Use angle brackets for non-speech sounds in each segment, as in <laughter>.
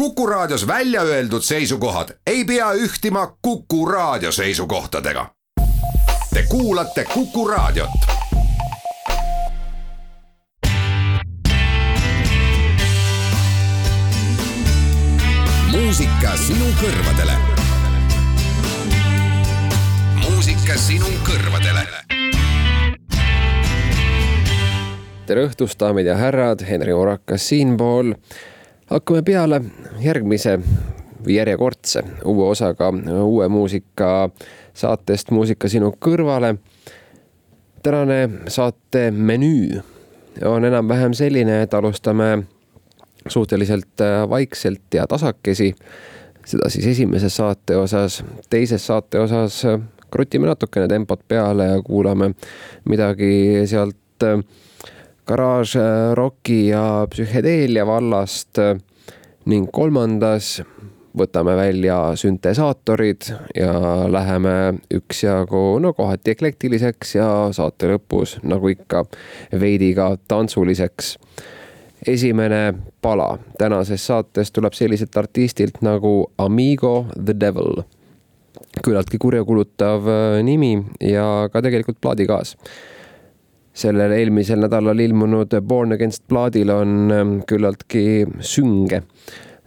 Kuku Raadios välja öeldud seisukohad ei pea ühtima Kuku Raadio seisukohtadega. Te kuulate Kuku Raadiot. muusika sinu kõrvadele. muusika sinu kõrvadele tere õhtust, daamid ja härrad, Henri Orakas siinpool. Hakkame peale järgmise järjekordse uue osaga uue muusika saatest Muusika sinu kõrvale. tänane saate menüü on enam-vähem selline, et alustame suhteliselt vaikselt ja tasakesi. seda siis esimeses saate osas, teises saate osas krutime natukene tempot peale ja kuulame midagi sealt garaaž, roki ja psühhedeelia vallast ning kolmandas võtame välja süntesaatorid ja läheme üksjagu, no kohati eklektiliseks ja saate lõpus, nagu ikka, veidi ka tantsuliseks. esimene pala tänases saates tuleb selliselt artistilt nagu Amigo the Devil. küllaltki kurjakulutav nimi ja ka tegelikult plaadikaas sellel eelmisel nädalal ilmunud Born Against plaadil on ähm, küllaltki sünge.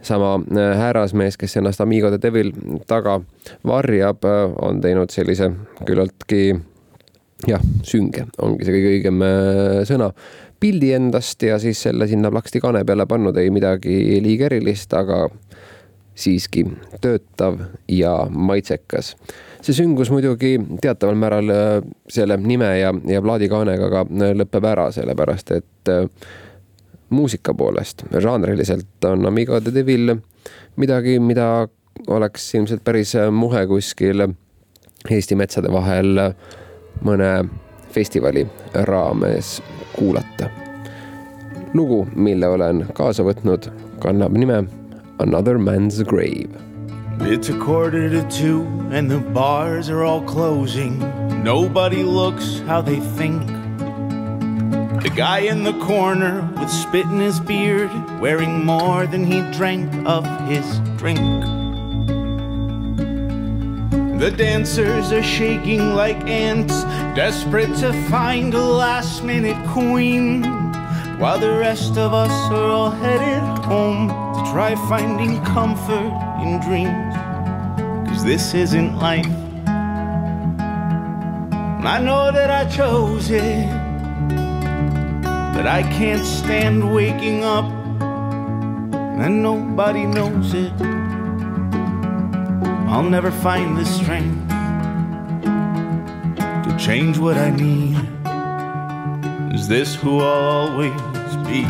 sama äh, härrasmees, kes ennast Amigo the Devil taga varjab, äh, on teinud sellise küllaltki jah, sünge ongi see kõige õigem äh, sõna, pildi endast ja siis selle sinna plaksti kaane peale pannud, ei midagi liiga erilist, aga siiski töötav ja maitsekas see süngus muidugi teataval määral äh, selle nime ja, ja plaadikaanega ka äh, lõpeb ära, sellepärast et äh, muusika poolest, žanriliselt on Amigo de Devil midagi, mida oleks ilmselt päris muhe kuskil Eesti metsade vahel mõne festivali raames kuulata. lugu, mille olen kaasa võtnud, kannab nime Another Man's Grave It's a quarter to two, and the bars are all closing. Nobody looks how they think. The guy in the corner with spit in his beard, wearing more than he drank of his drink. The dancers are shaking like ants, desperate to find a last minute queen. While the rest of us are all headed home to try finding comfort in dreams. Cause this isn't life. I know that I chose it, but I can't stand waking up and nobody knows it. I'll never find the strength to change what I need. Is this who I'll always be?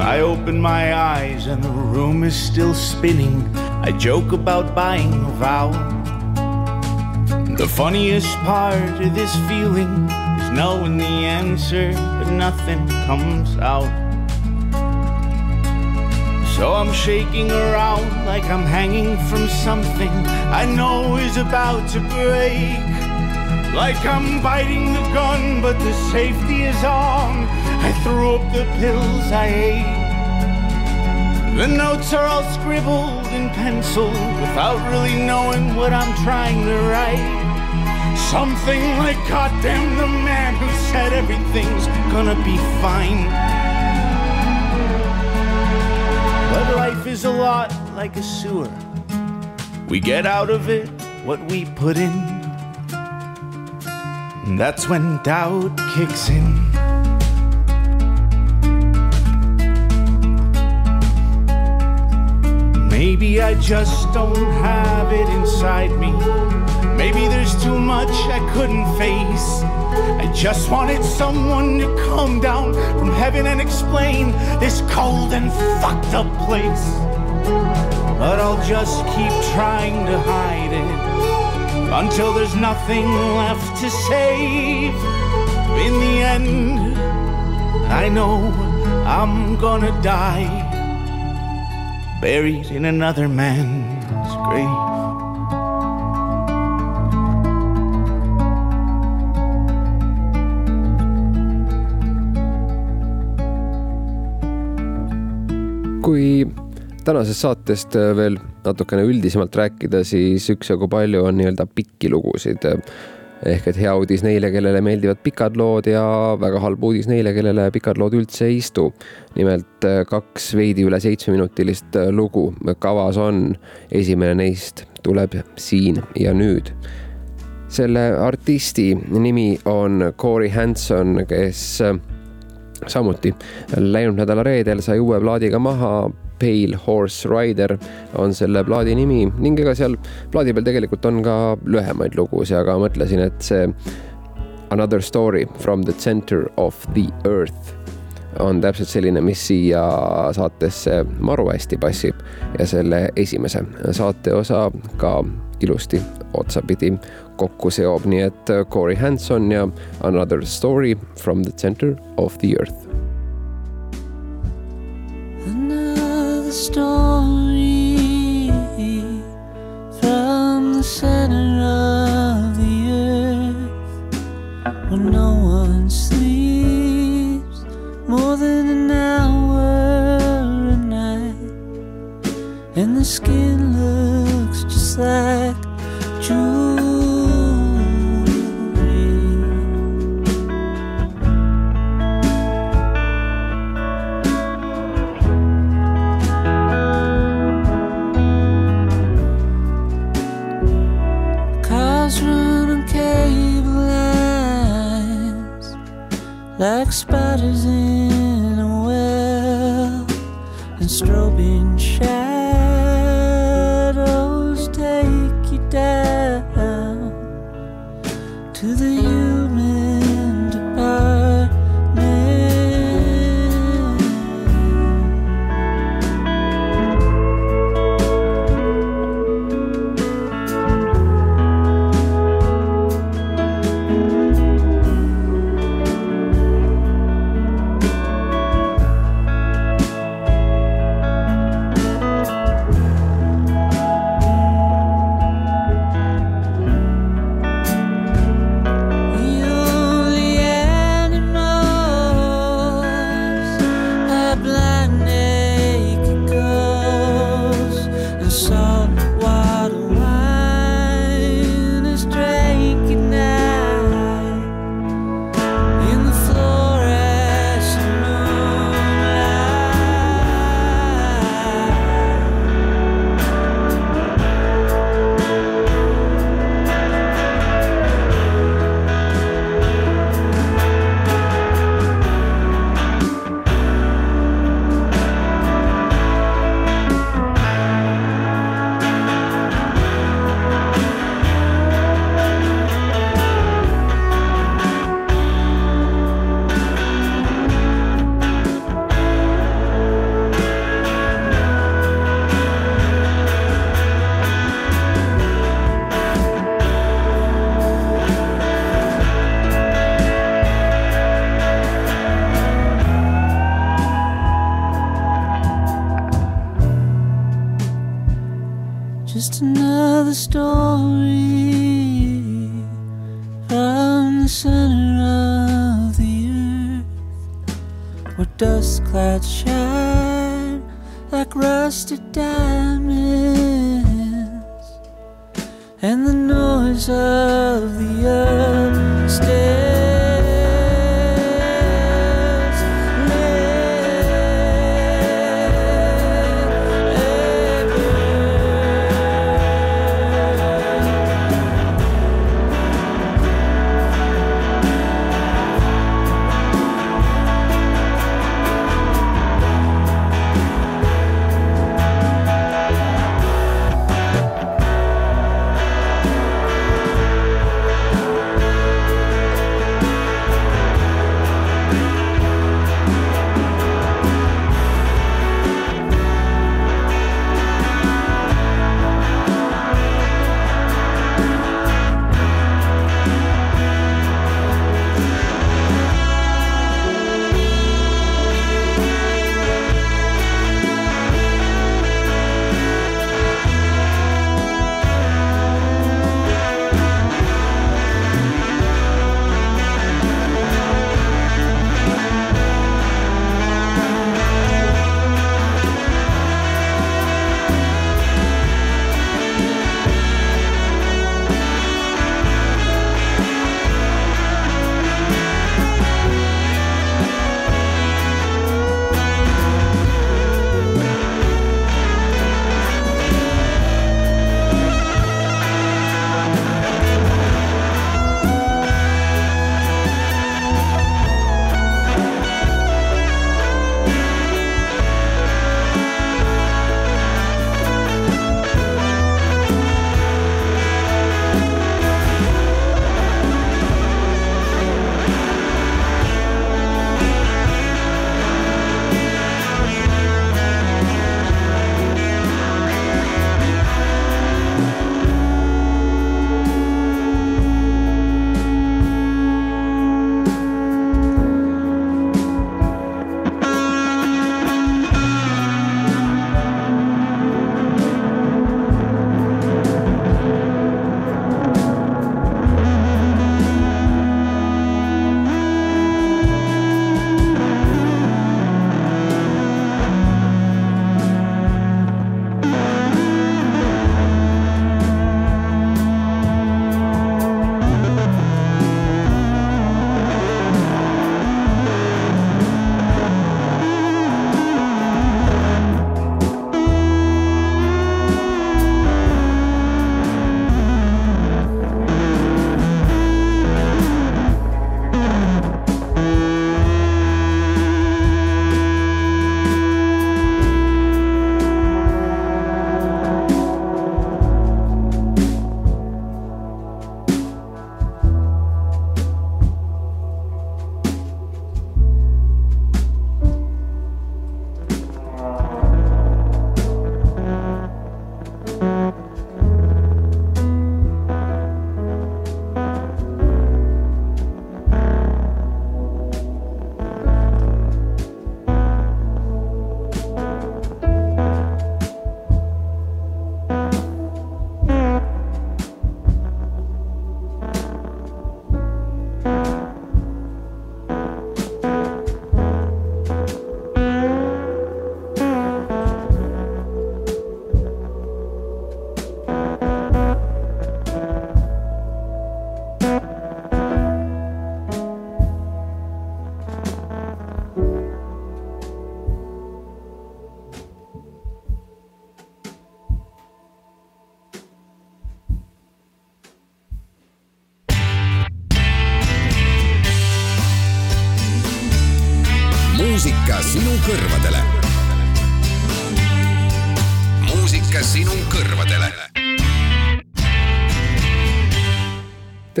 I open my eyes and the room is still spinning. I joke about buying a vowel. The funniest part of this feeling is knowing the answer, but nothing comes out. So I'm shaking around like I'm hanging from something I know is about to break. Like I'm biting the gun, but the safety is on. I threw up the pills I ate. The notes are all scribbled in pencil without really knowing what I'm trying to write. Something like, goddamn the man who said everything's gonna be fine. Is a lot like a sewer. We get out of it what we put in. And that's when doubt kicks in. Maybe I just don't have it inside me. Maybe there's too much I couldn't face. I just wanted someone to come down from heaven and explain this cold and fucked up place. But I'll just keep trying to hide it until there's nothing left to save. In the end, I know I'm gonna die buried in another man's grave. Kui tänasest saatest veel natukene üldisemalt rääkida, siis üksjagu palju on nii-öelda pikki lugusid. ehk et hea uudis neile, kellele meeldivad pikad lood ja väga halb uudis neile, kellele pikad lood üldse ei istu. nimelt kaks veidi üle seitsmeminutilist lugu kavas on. esimene neist tuleb siin ja nüüd selle artisti nimi on Corey Hanson, kes samuti läinud nädala reedel sai uue plaadiga maha. Pale Horse Rider on selle plaadi nimi ning ega seal plaadi peal tegelikult on ka lühemaid lugusid, aga mõtlesin, et see Another Story from the center of the earth on täpselt selline, mis siia saatesse maru hästi passib ja selle esimese saateosa ka ilusti otsapidi kokku nii et Corey Hanson ja Another Story from the center of the earth. where no one sleeps more than an hour and the skin looks just like spiders in a well, and strobing shadows rusted diamonds and the noise of the earth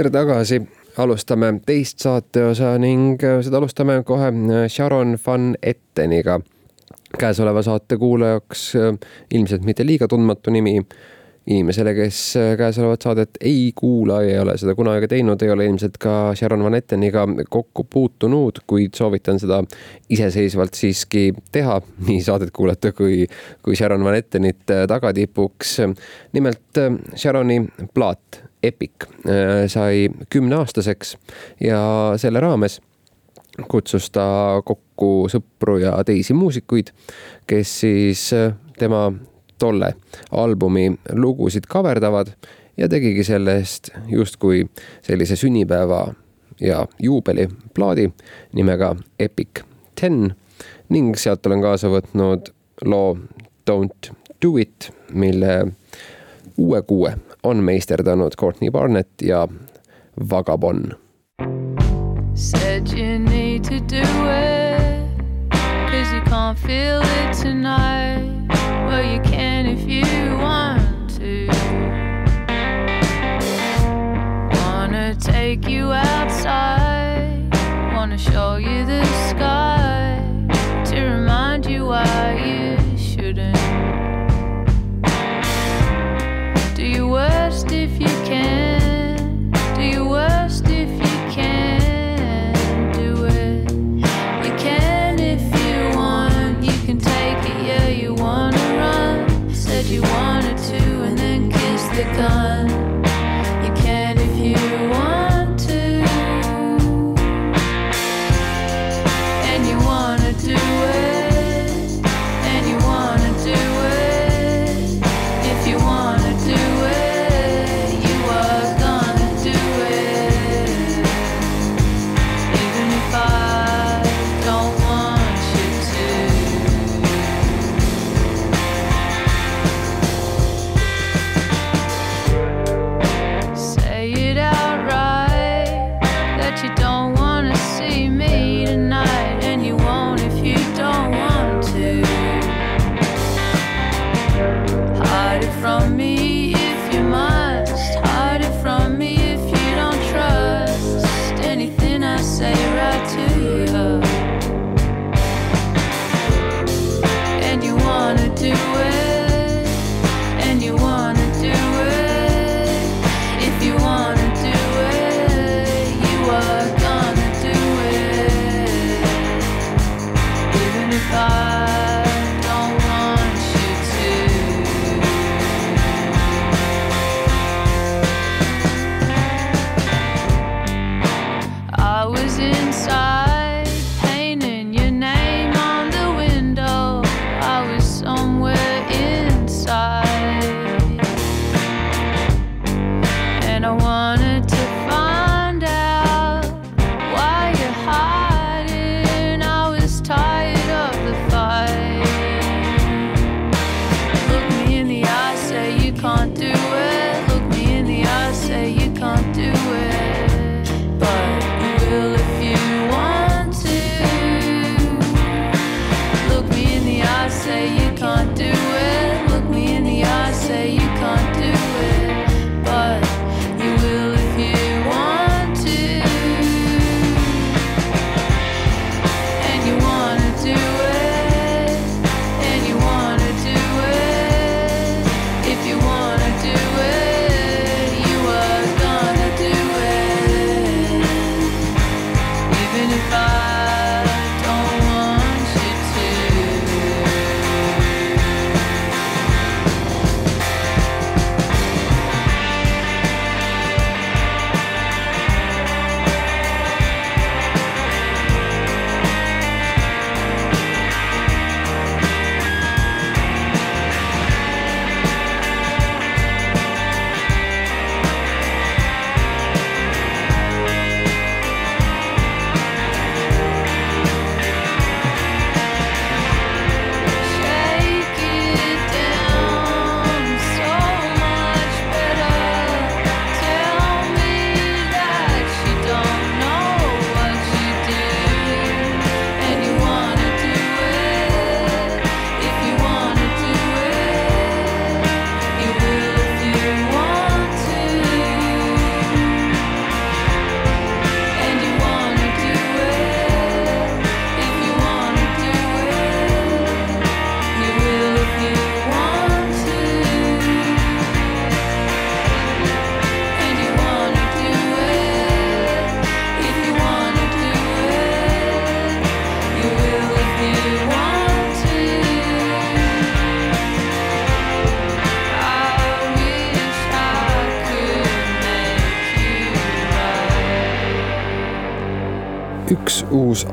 tere tagasi, alustame teist saateosa ning seda alustame kohe Sharon Van Etteniga. käesoleva saate kuulajaks ilmselt mitte liiga tundmatu nimi inimesele, kes äh, käesolevat saadet ei kuula ei ole seda kunagi teinud, ei ole ilmselt ka Sharon Van Etteniga kokku puutunud, kuid soovitan seda iseseisvalt siiski teha, <laughs> nii saadet kuulata kui, kui Sharon Van Ettenit äh, tagatipuks. nimelt äh, Sharoni plaat Epic sai kümneaastaseks ja selle raames kutsus ta kokku sõpru ja teisi muusikuid, kes siis tema tolle albumi lugusid kaverdavad ja tegigi sellest justkui sellise sünnipäeva ja juubeliplaadi nimega Epic Ten ning sealt olen kaasa võtnud loo Don't do it, mille uue kuue on meisterdanud Courtney Barnett ja Vagabond. Said you need to do it Cause you can't feel it tonight Well, you can if you want to. Wanna take you outside, wanna show you the sky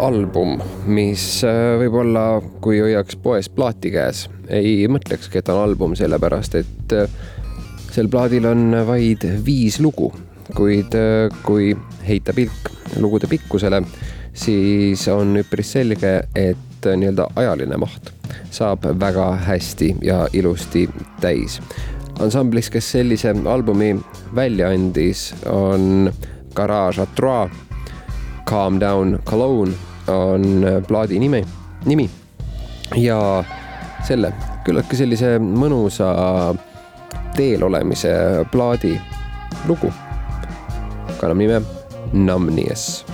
album, mis äh, võib-olla, kui hoiaks poes plaati käes, ei mõtlekski, et on album, sellepärast et äh, sel plaadil on vaid viis lugu, kuid äh, kui heita pilk lugude pikkusele, siis on üpris selge, et nii-öelda ajaline maht saab väga hästi ja ilusti täis. ansamblis, kes sellise albumi välja andis, on Garage à Trois Calm Down Cologne on äh, plaadi nimi, nimi. ja selle küllaltki sellise mõnusa teel olemise plaadi lugu kannab nime Numbness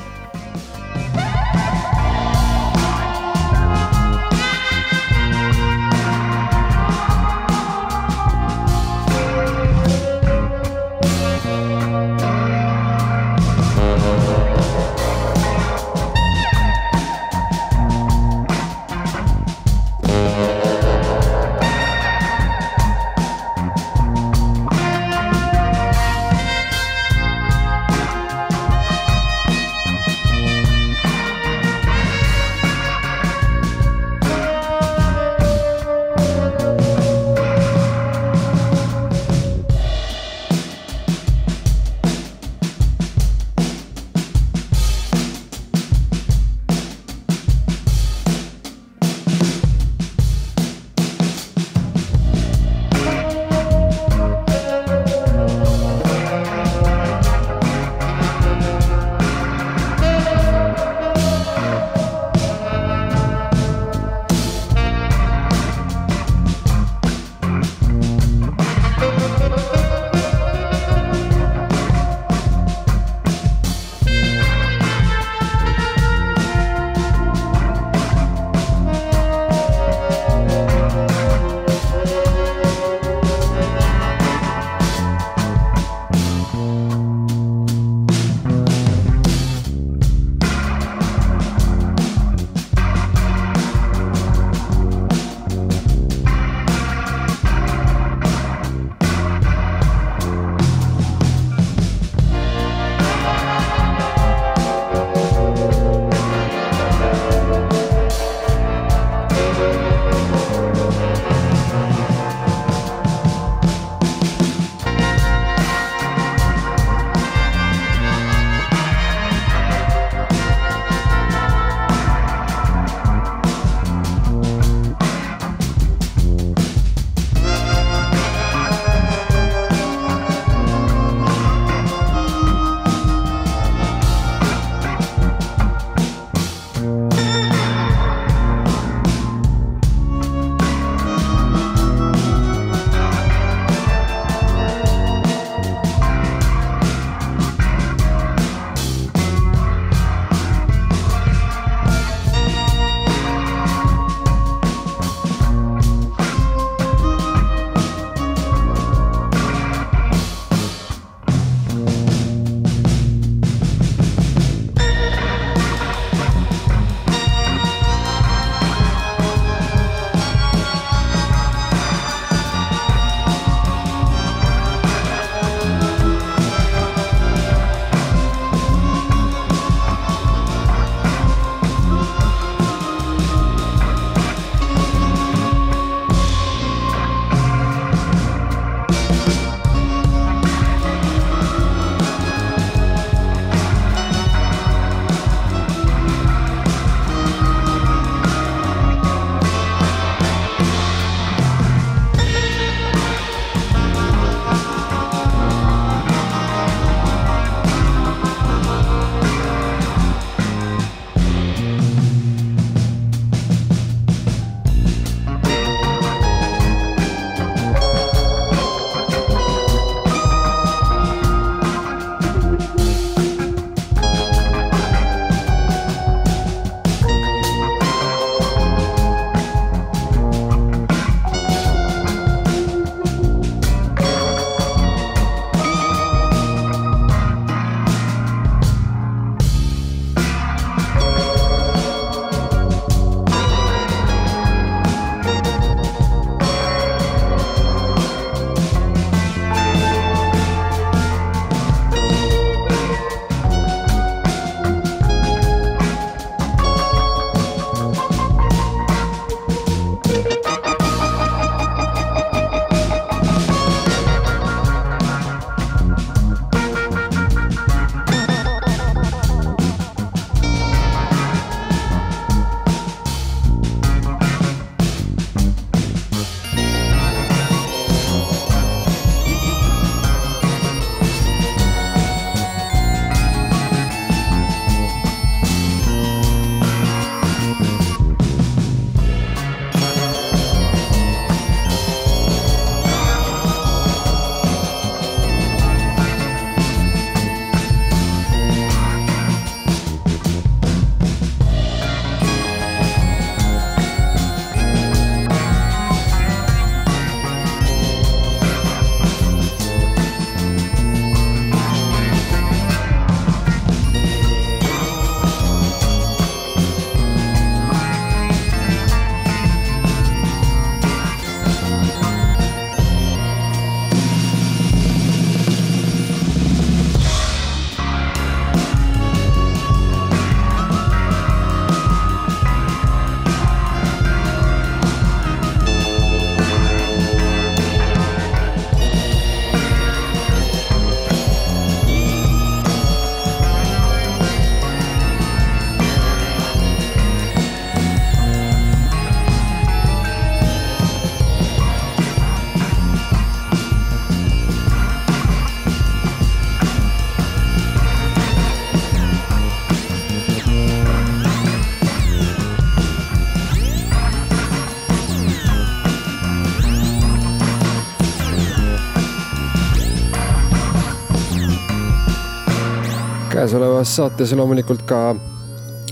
käesolevas saates loomulikult ka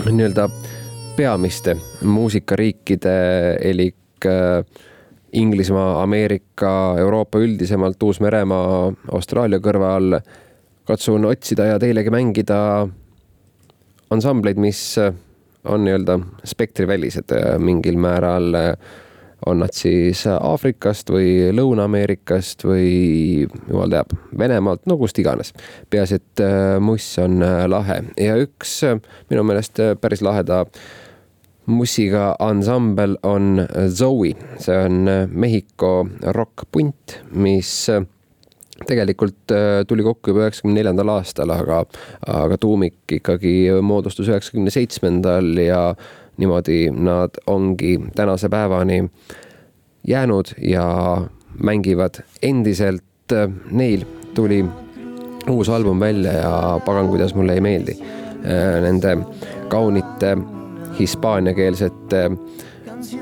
nii-öelda peamiste muusikariikide elik äh, Inglismaa, Ameerika, Euroopa üldisemalt, Uus-Meremaa, Austraalia kõrval katsun otsida ja teilegi mängida ansambleid, mis on nii-öelda spektrivälised mingil määral on nad siis Aafrikast või Lõuna-Ameerikast või jumal teab, Venemaalt, no kust iganes. peaasi, et äh, muss on äh, lahe ja üks äh, minu meelest päris laheda mussiga ansambel on Zoe, see on Mehhiko rokkpunt, mis tegelikult tuli kokku juba üheksakümne neljandal aastal, aga, aga tuumik ikkagi moodustus üheksakümne seitsmendal ja niimoodi nad ongi tänase päevani jäänud ja mängivad endiselt. Neil tuli uus album välja ja pagan, kuidas mulle ei meeldi. Nende kaunite hispaaniakeelsete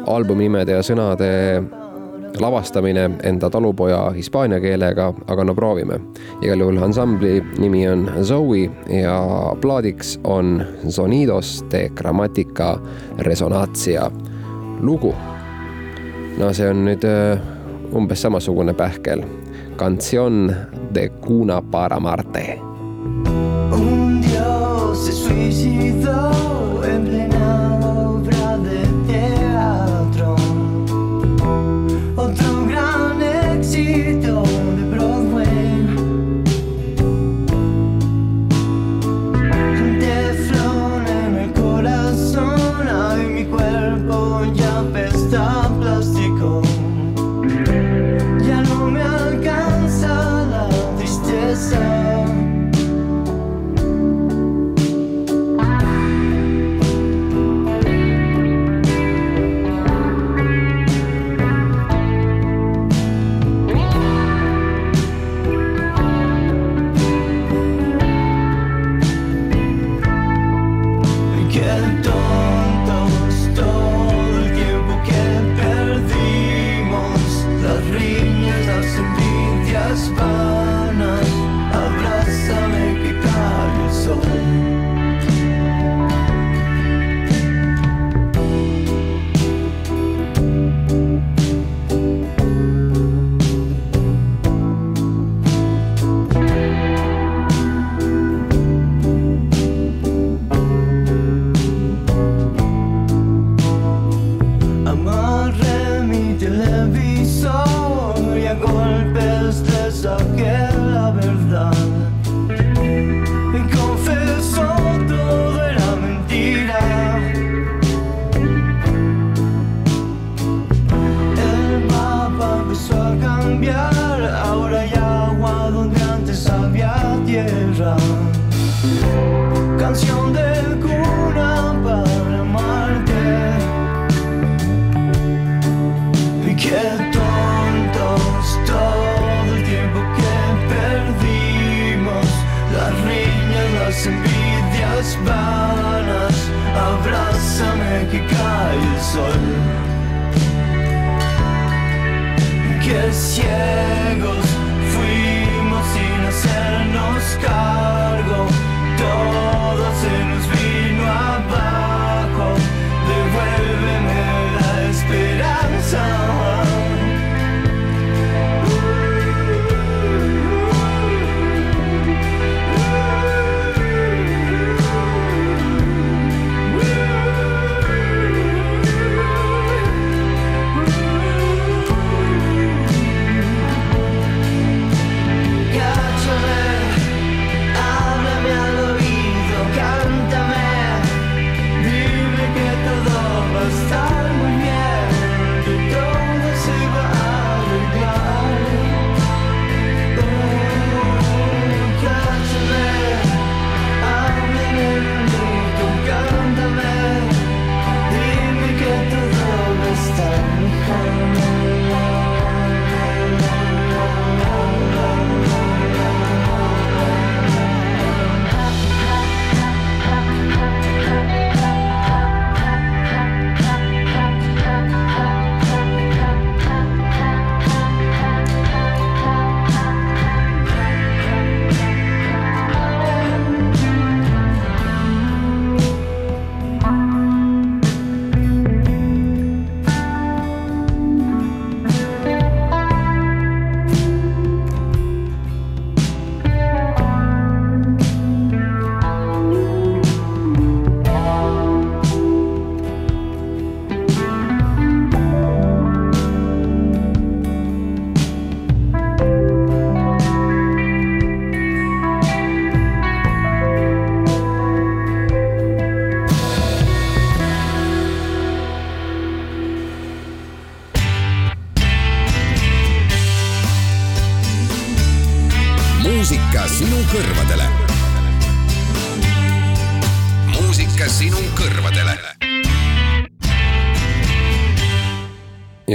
albumnimede ja sõnade lavastamine enda talupoja hispaania keelega, aga no proovime. igal juhul ansambli nimi on Zoe ja plaadiks on Sonidos de Grammatica Resonatsia lugu. no see on nüüd äh, umbes samasugune pähkel. Canción de Cuna para Marte.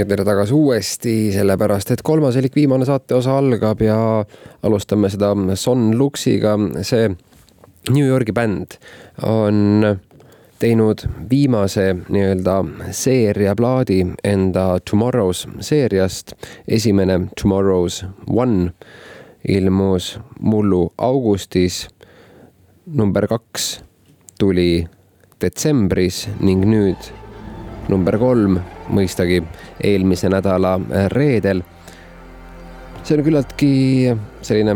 Tere tagasi uuesti, sellepärast et kolmas elik viimane saateosa algab ja alustame seda Son Luxiga, see New Yorgi bänd on teinud viimase nii-öelda seeria plaadi enda Tomorrow's seeriast. esimene Tomorrow's One ilmus mullu augustis. number kaks tuli detsembris ning nüüd number kolm mõistagi eelmise nädala reedel. see on küllaltki selline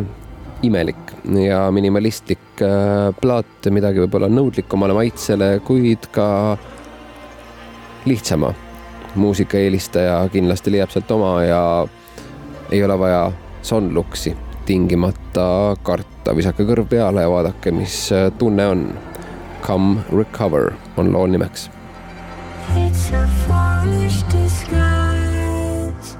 imelik ja minimalistlik äh, plaat, midagi võib-olla nõudlikumale maitsele, kuid ka lihtsama muusikaeelistaja kindlasti leiab sealt oma ja ei ole vaja Sonluxi tingimata karta, visake kõrv peale ja vaadake, mis äh, tunne on. Come recover on loo nimeks. A foolish disguise.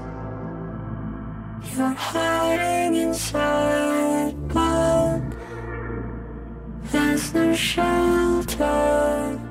You're hiding inside, but there's no shelter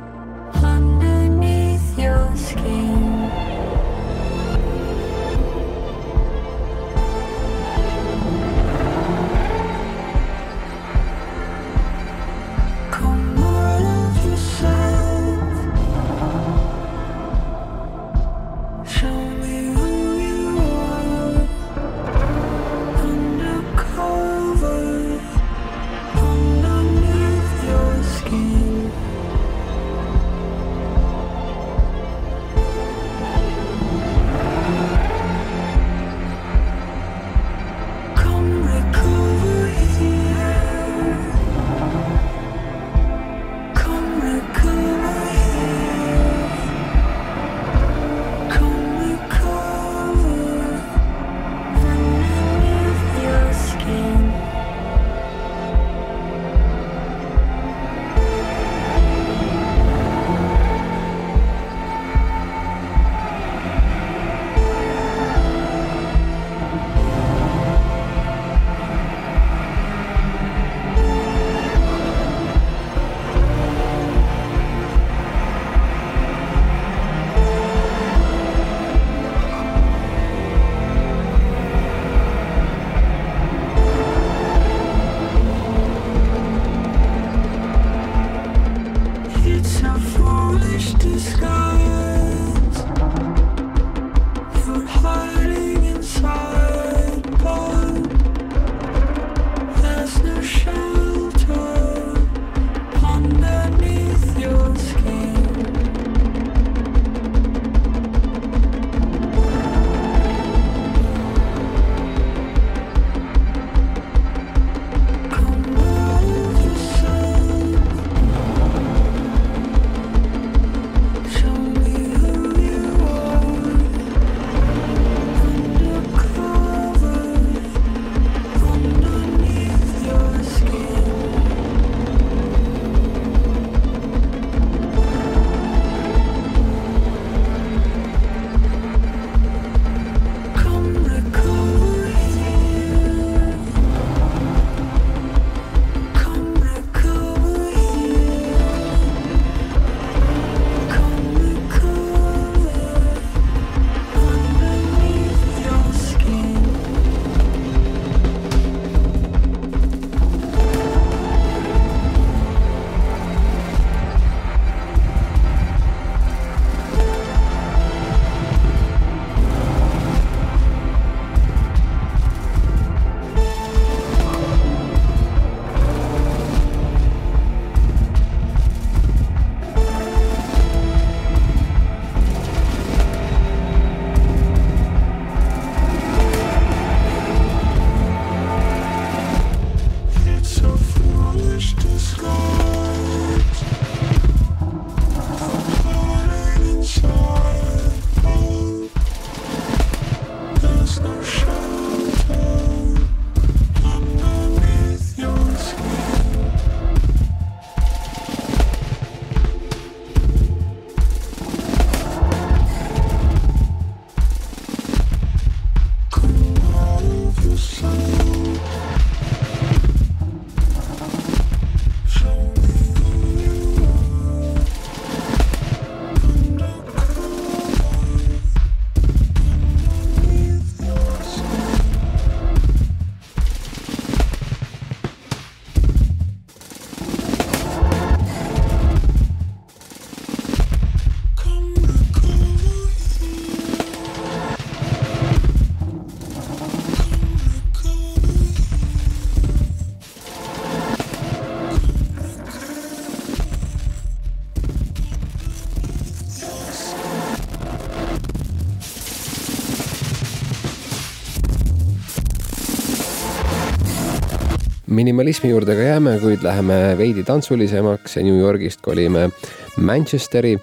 minimalismi juurde ka jääme, kuid läheme veidi tantsulisemaks ja New Yorgist kolime Manchesteri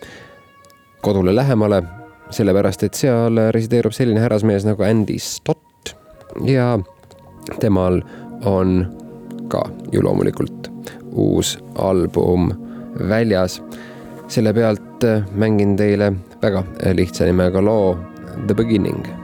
kodule lähemale, sellepärast et seal resideerub selline härrasmees nagu Andy Stott ja temal on ka ju loomulikult uus album väljas. selle pealt mängin teile väga lihtsa nimega loo The Beginning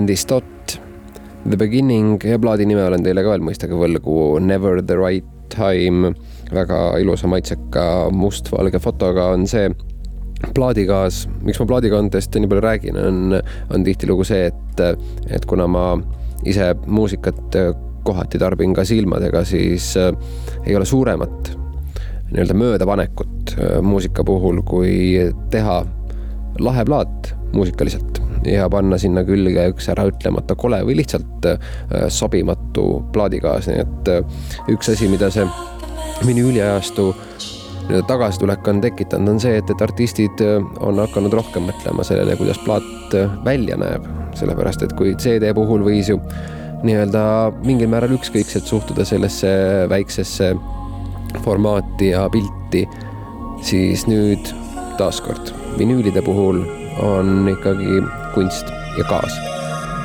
Andy Stott, The Beginning ja plaadi nime olen teile ka veel mõistagi võlgu, Never the right time, väga ilusa maitseka mustvalge fotoga on see plaadikaas, miks ma plaadikaantest nii palju räägin, on, on tihtilugu see, et, et kuna ma ise muusikat kohati tarbin ka silmadega, siis äh, ei ole suuremat nii-öelda möödapanekut äh, muusika puhul, kui teha lahe plaat muusikaliselt ja panna sinna külge üks äraütlemata kole või lihtsalt äh, sobimatu plaadikaas, nii et äh, üks asi, mida see vinüüliajastu nii-öelda tagasitulek on tekitanud, on see, et, et artistid äh, on hakanud rohkem mõtlema sellele, kuidas plaat välja näeb. sellepärast, et kui CD puhul võis ju nii-öelda mingil määral ükskõikselt suhtuda sellesse väiksesse formaati ja pilti, siis nüüd taaskord vinüülide puhul on ikkagi kunst ja kaas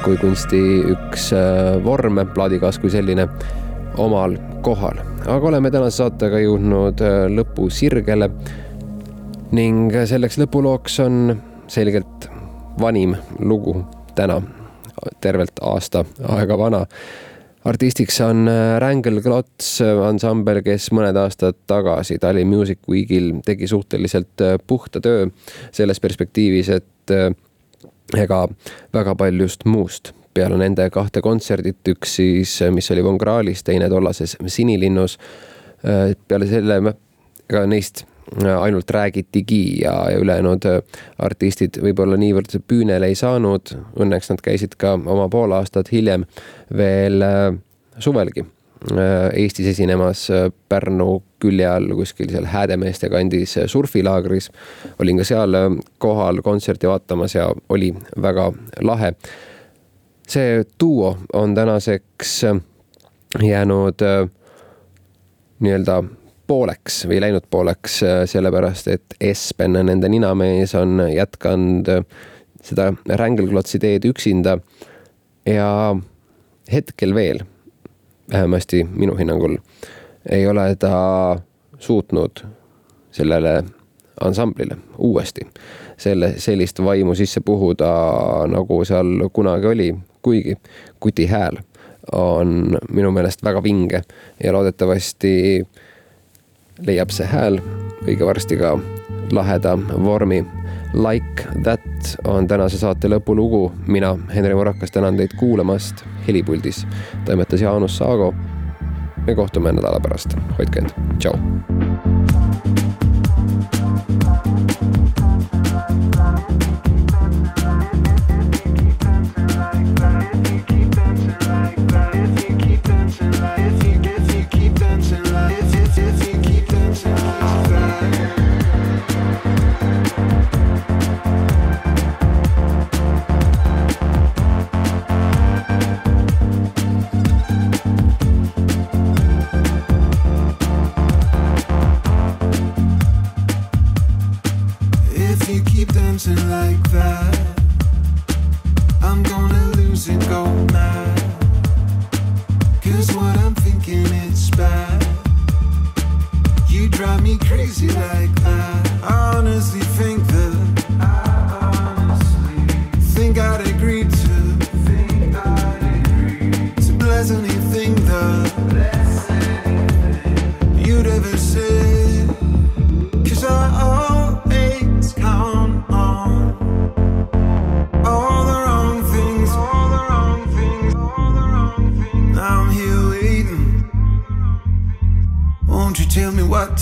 kui kunsti üks äh, vorm, plaadikaas kui selline, omal kohal. aga oleme tänase saatega jõudnud äh, lõpusirgele ning selleks lõpulooks on selgelt vanim lugu täna, tervelt aasta aega vana artistiks on äh, Wrangel Klots ansambel, kes mõned aastad tagasi Tallinn Music Weekil tegi suhteliselt puhta töö selles perspektiivis, et ega väga paljust muust peale nende kahte kontserdit, üks siis, mis oli Von Krahlis, teine tollases Sinilinnus. peale selle, ega neist ainult räägitigi ja, ja ülejäänud artistid võib-olla niivõrd püünele ei saanud. Õnneks nad käisid ka oma pool aastat hiljem veel suvelgi Eestis esinemas Pärnu külje all kuskil seal Häädemeeste kandis surfilaagris. olin ka seal kohal kontserti vaatamas ja oli väga lahe. see duo on tänaseks jäänud nii-öelda pooleks või läinud pooleks, sellepärast et Espen, nende ninamees, on jätkanud seda rängelklotsi teed üksinda. ja hetkel veel, vähemasti minu hinnangul, ei ole ta suutnud sellele ansamblile uuesti selle, sellist vaimu sisse puhuda, nagu seal kunagi oli, kuigi kuti hääl on minu meelest väga vinge ja loodetavasti leiab see hääl õige varsti ka laheda vormi. Like that on tänase saate lõpulugu. mina, Henri Murakas, tänan teid kuulamast. helipuldis toimetas Jaanus Saago. me kohtume nädala pärast, hoidke end, tšau.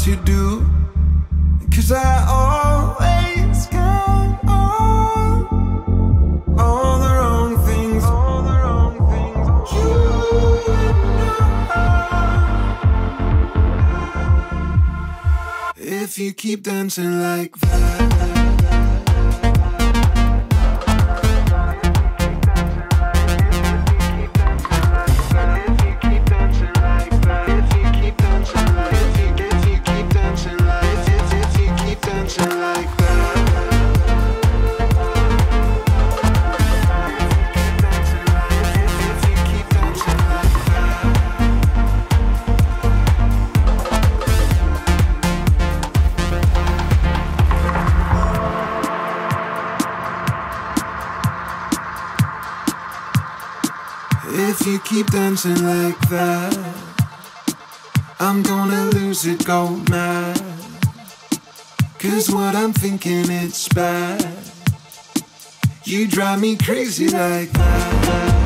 what you do. Cause I always get on all the wrong things. All the wrong things. You know. If you keep dancing like that. Dancing like that, I'm gonna lose it, go mad. Cause what I'm thinking, it's bad. You drive me crazy like that.